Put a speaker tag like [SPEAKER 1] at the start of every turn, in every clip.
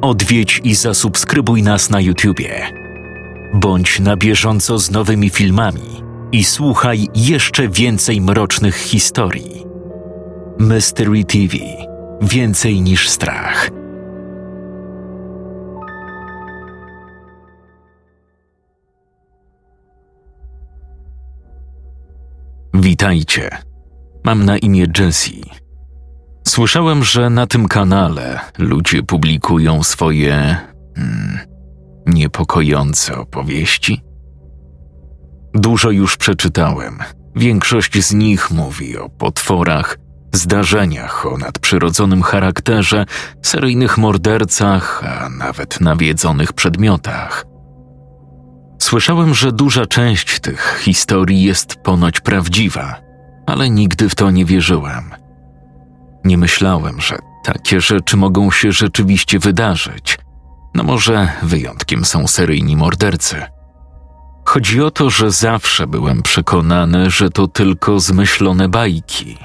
[SPEAKER 1] odwiedź i zasubskrybuj nas na YouTubie. Bądź na bieżąco z nowymi filmami i słuchaj jeszcze więcej mrocznych historii. Mystery TV Więcej niż strach. Witajcie. Mam na imię Jesse. Słyszałem, że na tym kanale ludzie publikują swoje hmm, niepokojące opowieści. Dużo już przeczytałem. Większość z nich mówi o potworach, zdarzeniach o nadprzyrodzonym charakterze, seryjnych mordercach, a nawet nawiedzonych przedmiotach. Słyszałem, że duża część tych historii jest ponoć prawdziwa, ale nigdy w to nie wierzyłem. Nie myślałem, że takie rzeczy mogą się rzeczywiście wydarzyć. No może wyjątkiem są seryjni mordercy. Chodzi o to, że zawsze byłem przekonany, że to tylko zmyślone bajki,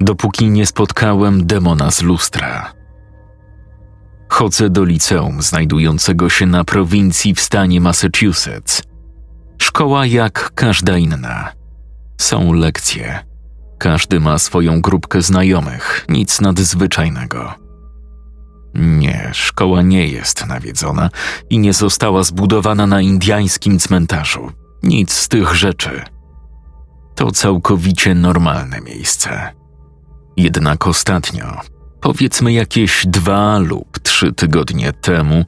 [SPEAKER 1] dopóki nie spotkałem demona z lustra. Chodzę do liceum znajdującego się na prowincji w stanie Massachusetts. Szkoła jak każda inna. Są lekcje. Każdy ma swoją grupkę znajomych, nic nadzwyczajnego. Nie, szkoła nie jest nawiedzona i nie została zbudowana na indiańskim cmentarzu. Nic z tych rzeczy. To całkowicie normalne miejsce. Jednak ostatnio, powiedzmy jakieś dwa lub trzy tygodnie temu,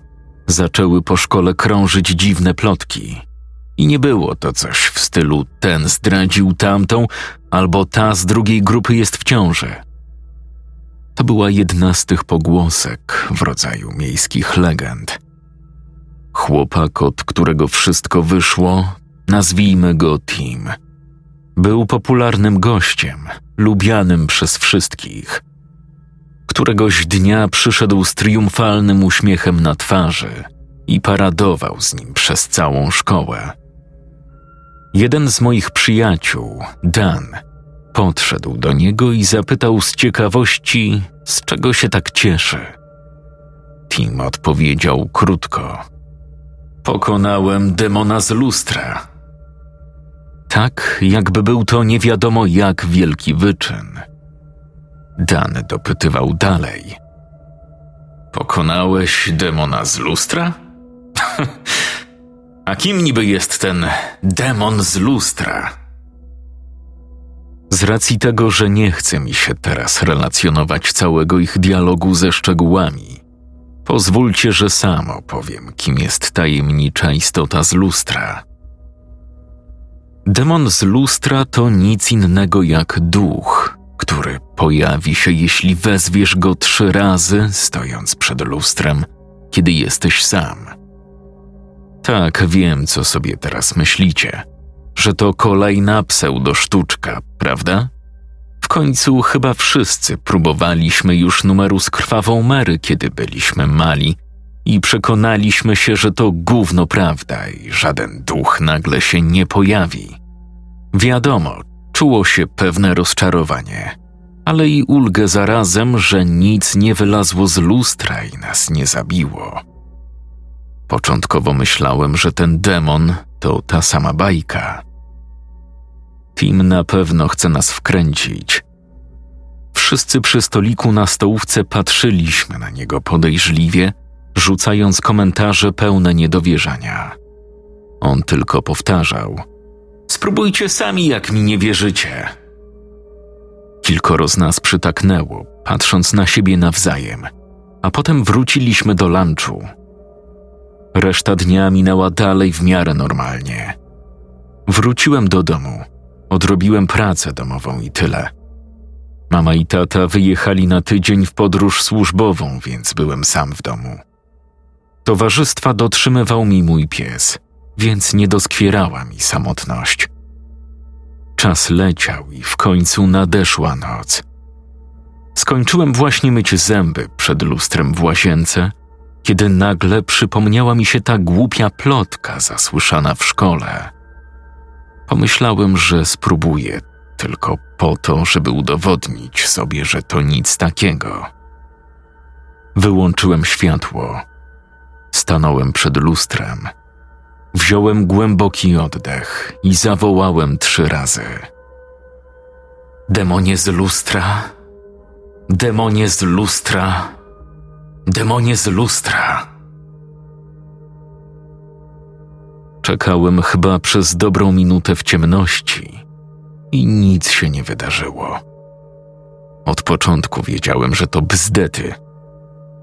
[SPEAKER 1] zaczęły po szkole krążyć dziwne plotki. I nie było to coś w stylu ten zdradził tamtą, albo ta z drugiej grupy jest w ciąży. To była jedna z tych pogłosek w rodzaju miejskich legend. Chłopak, od którego wszystko wyszło, nazwijmy go Tim, był popularnym gościem, lubianym przez wszystkich. Któregoś dnia przyszedł z triumfalnym uśmiechem na twarzy i paradował z nim przez całą szkołę. Jeden z moich przyjaciół, Dan, podszedł do niego i zapytał z ciekawości, z czego się tak cieszy. Tim odpowiedział krótko: Pokonałem demona z lustra. Tak, jakby był to nie wiadomo jak wielki wyczyn. Dan dopytywał dalej. Pokonałeś demona z lustra? A kim niby jest ten demon z lustra? Z racji tego, że nie chce mi się teraz relacjonować całego ich dialogu ze szczegółami, pozwólcie, że sam opowiem, kim jest tajemnicza istota z lustra. Demon z lustra to nic innego jak duch, który pojawi się, jeśli wezwiesz go trzy razy, stojąc przed lustrem, kiedy jesteś sam. Tak, wiem, co sobie teraz myślicie. Że to kolejna pseudosztuczka, prawda? W końcu chyba wszyscy próbowaliśmy już numeru z krwawą Mary, kiedy byliśmy mali i przekonaliśmy się, że to gówno prawda i żaden duch nagle się nie pojawi. Wiadomo, czuło się pewne rozczarowanie, ale i ulgę zarazem, że nic nie wylazło z lustra i nas nie zabiło. Początkowo myślałem, że ten demon to ta sama bajka. Tim na pewno chce nas wkręcić. Wszyscy przy stoliku na stołówce patrzyliśmy na niego podejrzliwie, rzucając komentarze pełne niedowierzania. On tylko powtarzał: Spróbujcie sami, jak mi nie wierzycie. Kilkoro z nas przytaknęło, patrząc na siebie nawzajem, a potem wróciliśmy do lunchu. Reszta dnia minęła dalej w miarę normalnie. Wróciłem do domu, odrobiłem pracę domową i tyle. Mama i tata wyjechali na tydzień w podróż służbową, więc byłem sam w domu. Towarzystwa dotrzymywał mi mój pies, więc nie doskwierała mi samotność. Czas leciał i w końcu nadeszła noc. Skończyłem właśnie myć zęby przed lustrem w łazience – kiedy nagle przypomniała mi się ta głupia plotka zasłyszana w szkole. Pomyślałem, że spróbuję tylko po to, żeby udowodnić sobie, że to nic takiego. Wyłączyłem światło. Stanąłem przed lustrem. Wziąłem głęboki oddech i zawołałem trzy razy. Demonie z lustra, demonie z lustra, demonie z lustra. Czekałem chyba przez dobrą minutę w ciemności i nic się nie wydarzyło. Od początku wiedziałem, że to bzdety.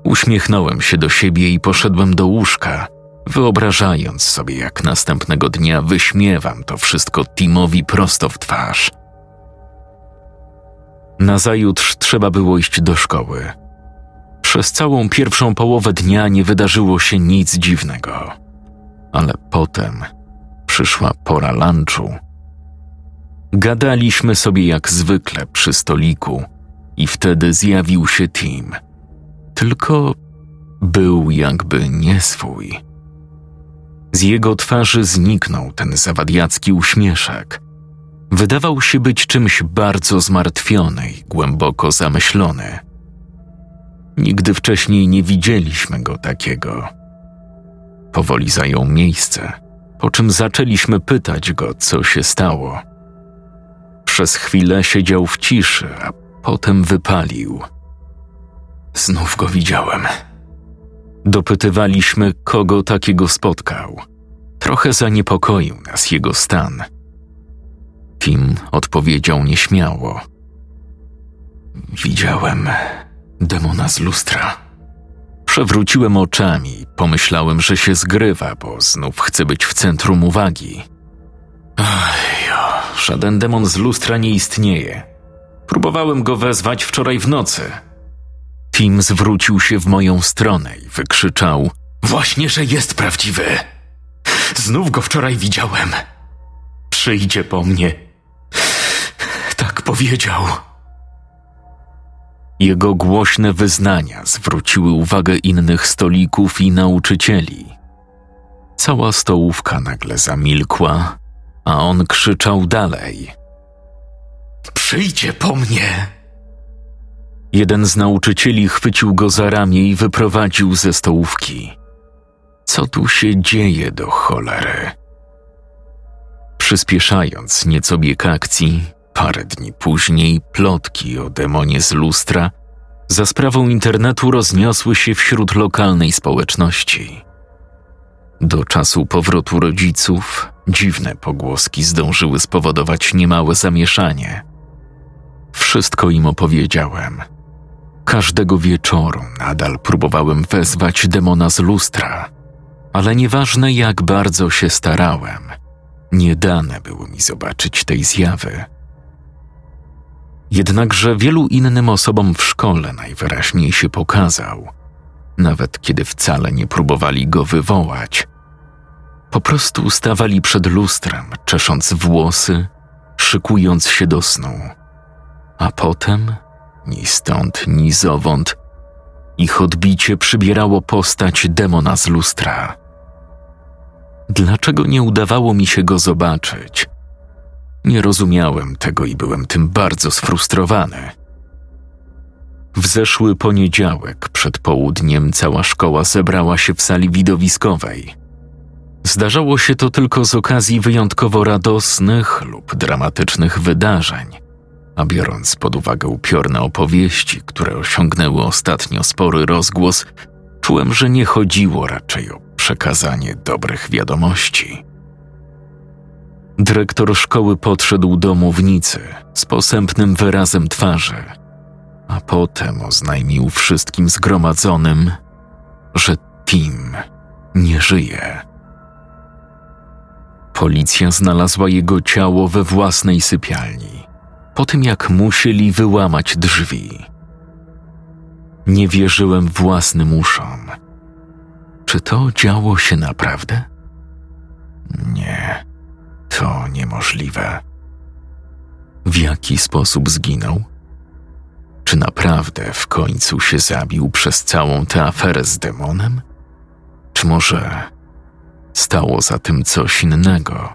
[SPEAKER 1] Uśmiechnąłem się do siebie i poszedłem do łóżka, wyobrażając sobie, jak następnego dnia wyśmiewam to wszystko Timowi prosto w twarz. Nazajutrz trzeba było iść do szkoły. Przez całą pierwszą połowę dnia nie wydarzyło się nic dziwnego. Ale potem przyszła pora lunchu. Gadaliśmy sobie jak zwykle przy stoliku i wtedy zjawił się Tim. Tylko był jakby nie swój. Z jego twarzy zniknął ten zawadiacki uśmieszek. Wydawał się być czymś bardzo zmartwiony i głęboko zamyślony. Nigdy wcześniej nie widzieliśmy go takiego. Powoli zajął miejsce, po czym zaczęliśmy pytać go, co się stało. Przez chwilę siedział w ciszy, a potem wypalił. Znów go widziałem. Dopytywaliśmy, kogo takiego spotkał. Trochę zaniepokoił nas jego stan. Tim odpowiedział nieśmiało. Widziałem demona z lustra. Przewróciłem oczami pomyślałem, że się zgrywa, bo znów chce być w centrum uwagi. Ach, żaden demon z lustra nie istnieje. Próbowałem go wezwać wczoraj w nocy. Tim zwrócił się w moją stronę i wykrzyczał: Właśnie, że jest prawdziwy. Znów go wczoraj widziałem. Przyjdzie po mnie. Tak powiedział. Jego głośne wyznania zwróciły uwagę innych stolików i nauczycieli. Cała stołówka nagle zamilkła, a on krzyczał dalej: Przyjdzie po mnie! Jeden z nauczycieli chwycił go za ramię i wyprowadził ze stołówki. Co tu się dzieje do cholery? Przyspieszając nieco bieg akcji, parę dni później plotki o demonie z lustra za sprawą internetu rozniosły się wśród lokalnej społeczności. Do czasu powrotu rodziców dziwne pogłoski zdążyły spowodować niemałe zamieszanie. Wszystko im opowiedziałem. Każdego wieczoru nadal próbowałem wezwać demona z lustra, ale nieważne jak bardzo się starałem, nie dane było mi zobaczyć tej zjawy. Jednakże wielu innym osobom w szkole najwyraźniej się pokazał, nawet kiedy wcale nie próbowali go wywołać. Po prostu stawali przed lustrem, czesząc włosy, szykując się do snu. A potem, ni stąd, ni zowąd, ich odbicie przybierało postać demona z lustra. Dlaczego nie udawało mi się go zobaczyć? Nie rozumiałem tego i byłem tym bardzo sfrustrowany. W zeszły poniedziałek przed południem cała szkoła zebrała się w sali widowiskowej. Zdarzało się to tylko z okazji wyjątkowo radosnych lub dramatycznych wydarzeń, a biorąc pod uwagę upiorne opowieści, które osiągnęły ostatnio spory rozgłos, czułem, że nie chodziło raczej o przekazanie dobrych wiadomości. Dyrektor szkoły podszedł do mównicy z posępnym wyrazem twarzy, a potem oznajmił wszystkim zgromadzonym, że Tim nie żyje. Policja znalazła jego ciało we własnej sypialni, po tym jak musieli wyłamać drzwi. Nie wierzyłem własnym uszom. Czy to działo się naprawdę? Nie, to niemożliwe. W jaki sposób zginął? Czy naprawdę w końcu się zabił przez całą tę aferę z demonem? Czy może stało za tym coś innego?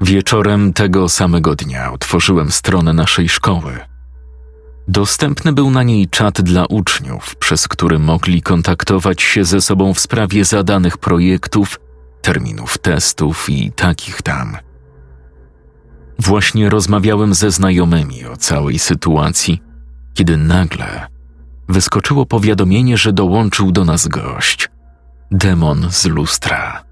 [SPEAKER 1] Wieczorem tego samego dnia otworzyłem stronę naszej szkoły. Dostępny był na niej czat dla uczniów, przez który mogli kontaktować się ze sobą w sprawie zadanych projektów, terminów testów i takich tam. Właśnie rozmawiałem ze znajomymi o całej sytuacji, kiedy nagle wyskoczyło powiadomienie, że dołączył do nas gość demon z lustra.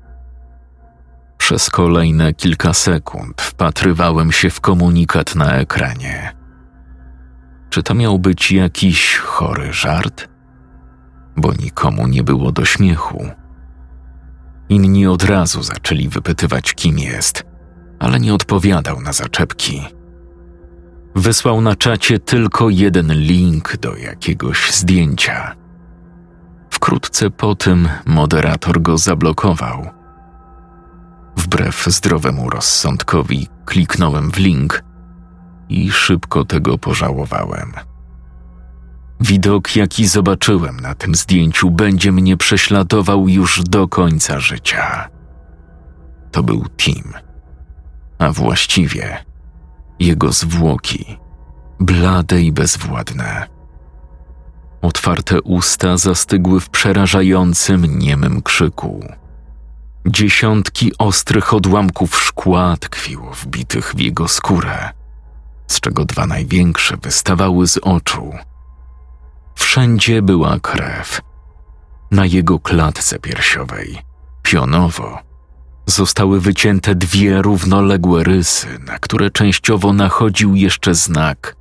[SPEAKER 1] Przez kolejne kilka sekund wpatrywałem się w komunikat na ekranie. Czy to miał być jakiś chory żart? Bo nikomu nie było do śmiechu. Inni od razu zaczęli wypytywać, kim jest, ale nie odpowiadał na zaczepki. Wysłał na czacie tylko jeden link do jakiegoś zdjęcia. Wkrótce po tym moderator go zablokował. Wbrew zdrowemu rozsądkowi kliknąłem w link i szybko tego pożałowałem. Widok, jaki zobaczyłem na tym zdjęciu, będzie mnie prześladował już do końca życia. To był Tim, a właściwie jego zwłoki, blade i bezwładne. Otwarte usta zastygły w przerażającym, niemym krzyku. Dziesiątki ostrych odłamków szkła tkwiło wbitych w jego skórę, z czego dwa największe wystawały z oczu. Wszędzie była krew. Na jego klatce piersiowej, pionowo, zostały wycięte dwie równoległe rysy, na które częściowo nachodził jeszcze znak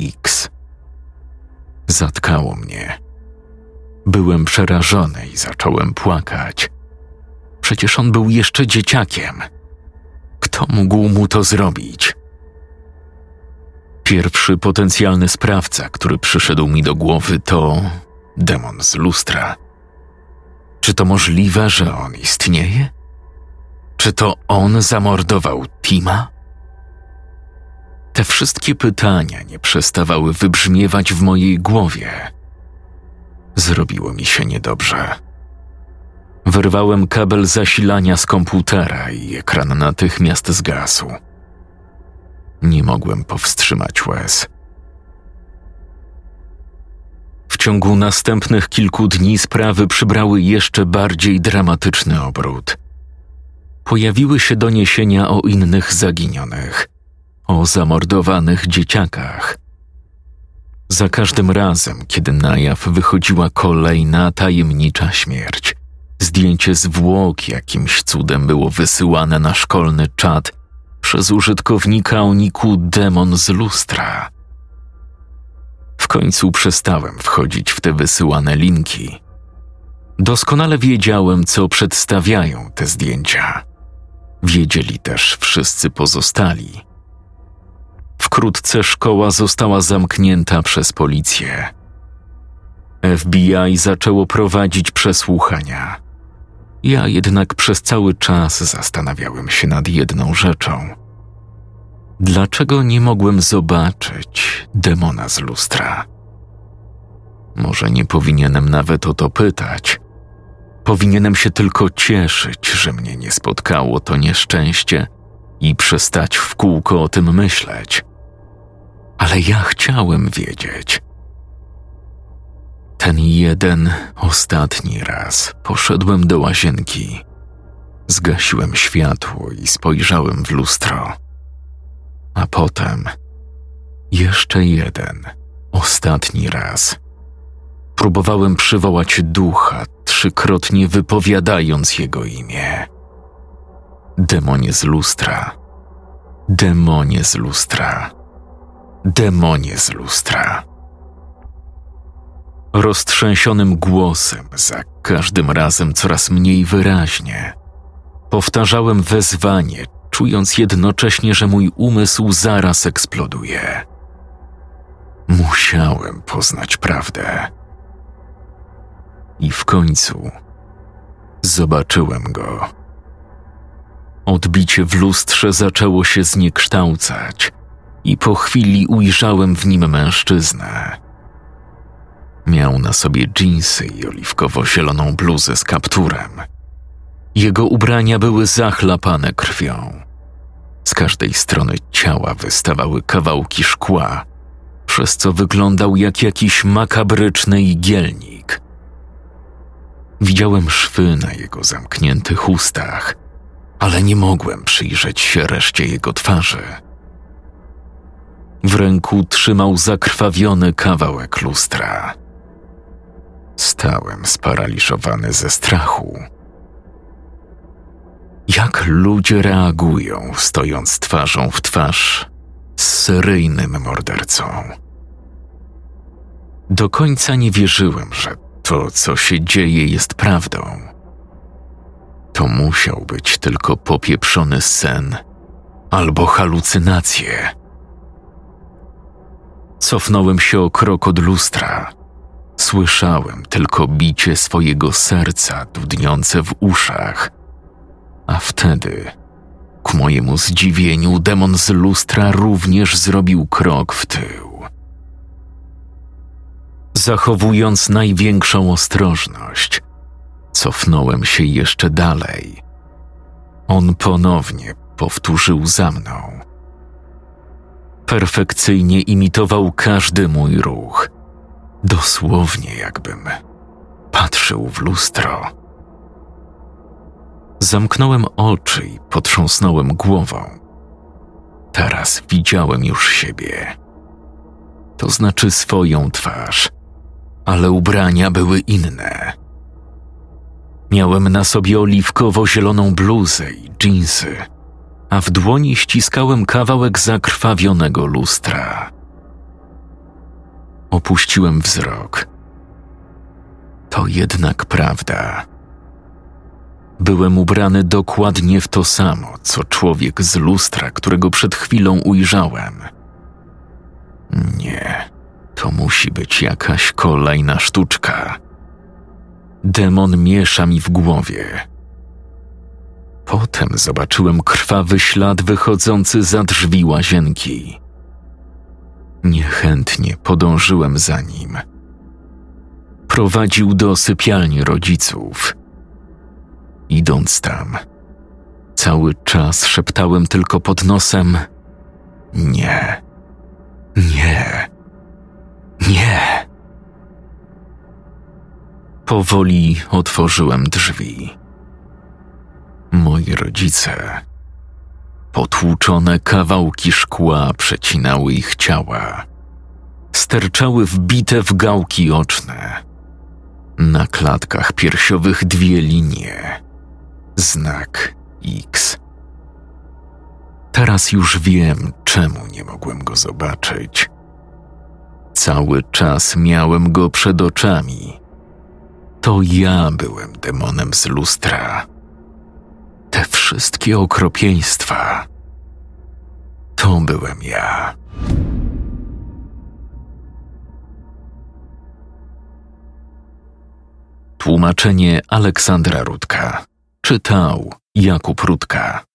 [SPEAKER 1] X. Zatkało mnie. Byłem przerażony i zacząłem płakać. Przecież on był jeszcze dzieciakiem. Kto mógł mu to zrobić? Pierwszy potencjalny sprawca, który przyszedł mi do głowy, to demon z lustra. Czy to możliwe, że on istnieje? Czy to on zamordował Tima? Te wszystkie pytania nie przestawały wybrzmiewać w mojej głowie. Zrobiło mi się niedobrze. Wyrwałem kabel zasilania z komputera i ekran natychmiast zgasł. Nie mogłem powstrzymać łez. W ciągu następnych kilku dni sprawy przybrały jeszcze bardziej dramatyczny obrót. Pojawiły się doniesienia o innych zaginionych, o zamordowanych dzieciakach. Za każdym razem, kiedy na jaw wychodziła kolejna tajemnicza śmierć, zdjęcie zwłok jakimś cudem było wysyłane na szkolny czat przez użytkownika o niku Demon z lustra. W końcu przestałem wchodzić w te wysyłane linki. Doskonale wiedziałem, co przedstawiają te zdjęcia. Wiedzieli też wszyscy pozostali. Wkrótce szkoła została zamknięta przez policję. FBI zaczęło prowadzić przesłuchania. Ja jednak przez cały czas zastanawiałem się nad jedną rzeczą. Dlaczego nie mogłem zobaczyć demona z lustra? Może nie powinienem nawet o to pytać. Powinienem się tylko cieszyć, że mnie nie spotkało to nieszczęście i przestać w kółko o tym myśleć. Ale ja chciałem wiedzieć. Ten jeden, ostatni raz poszedłem do łazienki. Zgasiłem światło i spojrzałem w lustro. A potem jeszcze jeden, ostatni raz. Próbowałem przywołać ducha, trzykrotnie wypowiadając jego imię. Demonie z lustra. Demonie z lustra. Demonie z lustra roztrzęsionym głosem, za każdym razem coraz mniej wyraźnie. Powtarzałem wezwanie, czując jednocześnie, że mój umysł zaraz eksploduje. Musiałem poznać prawdę. I w końcu zobaczyłem go. Odbicie w lustrze zaczęło się zniekształcać, i po chwili ujrzałem w nim mężczyznę Miał na sobie dżinsy i oliwkowo-zieloną bluzę z kapturem. Jego ubrania były zachlapane krwią. Z każdej strony ciała wystawały kawałki szkła, przez co wyglądał jak jakiś makabryczny igielnik. Widziałem szwy na jego zamkniętych ustach, ale nie mogłem przyjrzeć się reszcie jego twarzy. W ręku trzymał zakrwawiony kawałek lustra. Stałem sparaliżowany ze strachu. Jak ludzie reagują, stojąc twarzą w twarz z seryjnym mordercą? Do końca nie wierzyłem, że to, co się dzieje, jest prawdą. To musiał być tylko popieprzony sen albo halucynacje. Cofnąłem się o krok od lustra. Słyszałem tylko bicie swojego serca dudniące w uszach. A wtedy, ku mojemu zdziwieniu, demon z lustra również zrobił krok w tył. Zachowując największą ostrożność, cofnąłem się jeszcze dalej. On ponownie powtórzył za mną. Perfekcyjnie imitował każdy mój ruch, dosłownie jakbym patrzył w lustro. Zamknąłem oczy i potrząsnąłem głową. Teraz widziałem już siebie. To znaczy swoją twarz, ale ubrania były inne. Miałem na sobie oliwkowo-zieloną bluzę i dżinsy, a w dłoni ściskałem kawałek zakrwawionego lustra. Opuściłem wzrok. To jednak prawda. Byłem ubrany dokładnie w to samo, co człowiek z lustra, którego przed chwilą ujrzałem. Nie, to musi być jakaś kolejna sztuczka. Demon miesza mi w głowie. Potem zobaczyłem krwawy ślad wychodzący za drzwi łazienki. Niechętnie podążyłem za nim. Prowadził do sypialni rodziców. Idąc tam, cały czas szeptałem tylko pod nosem: Nie, nie, nie. Powoli otworzyłem drzwi. Moi rodzice. Potłuczone kawałki szkła przecinały ich ciała. Sterczały wbite w gałki oczne. Na klatkach piersiowych dwie linie. Znak X. Teraz już wiem, czemu nie mogłem go zobaczyć. Cały czas miałem go przed oczami. To ja byłem demonem z lustra. Wszystkie okropieństwa. To byłem ja. Tłumaczenie Aleksandra Rudka. Czytał Jakub Rudka.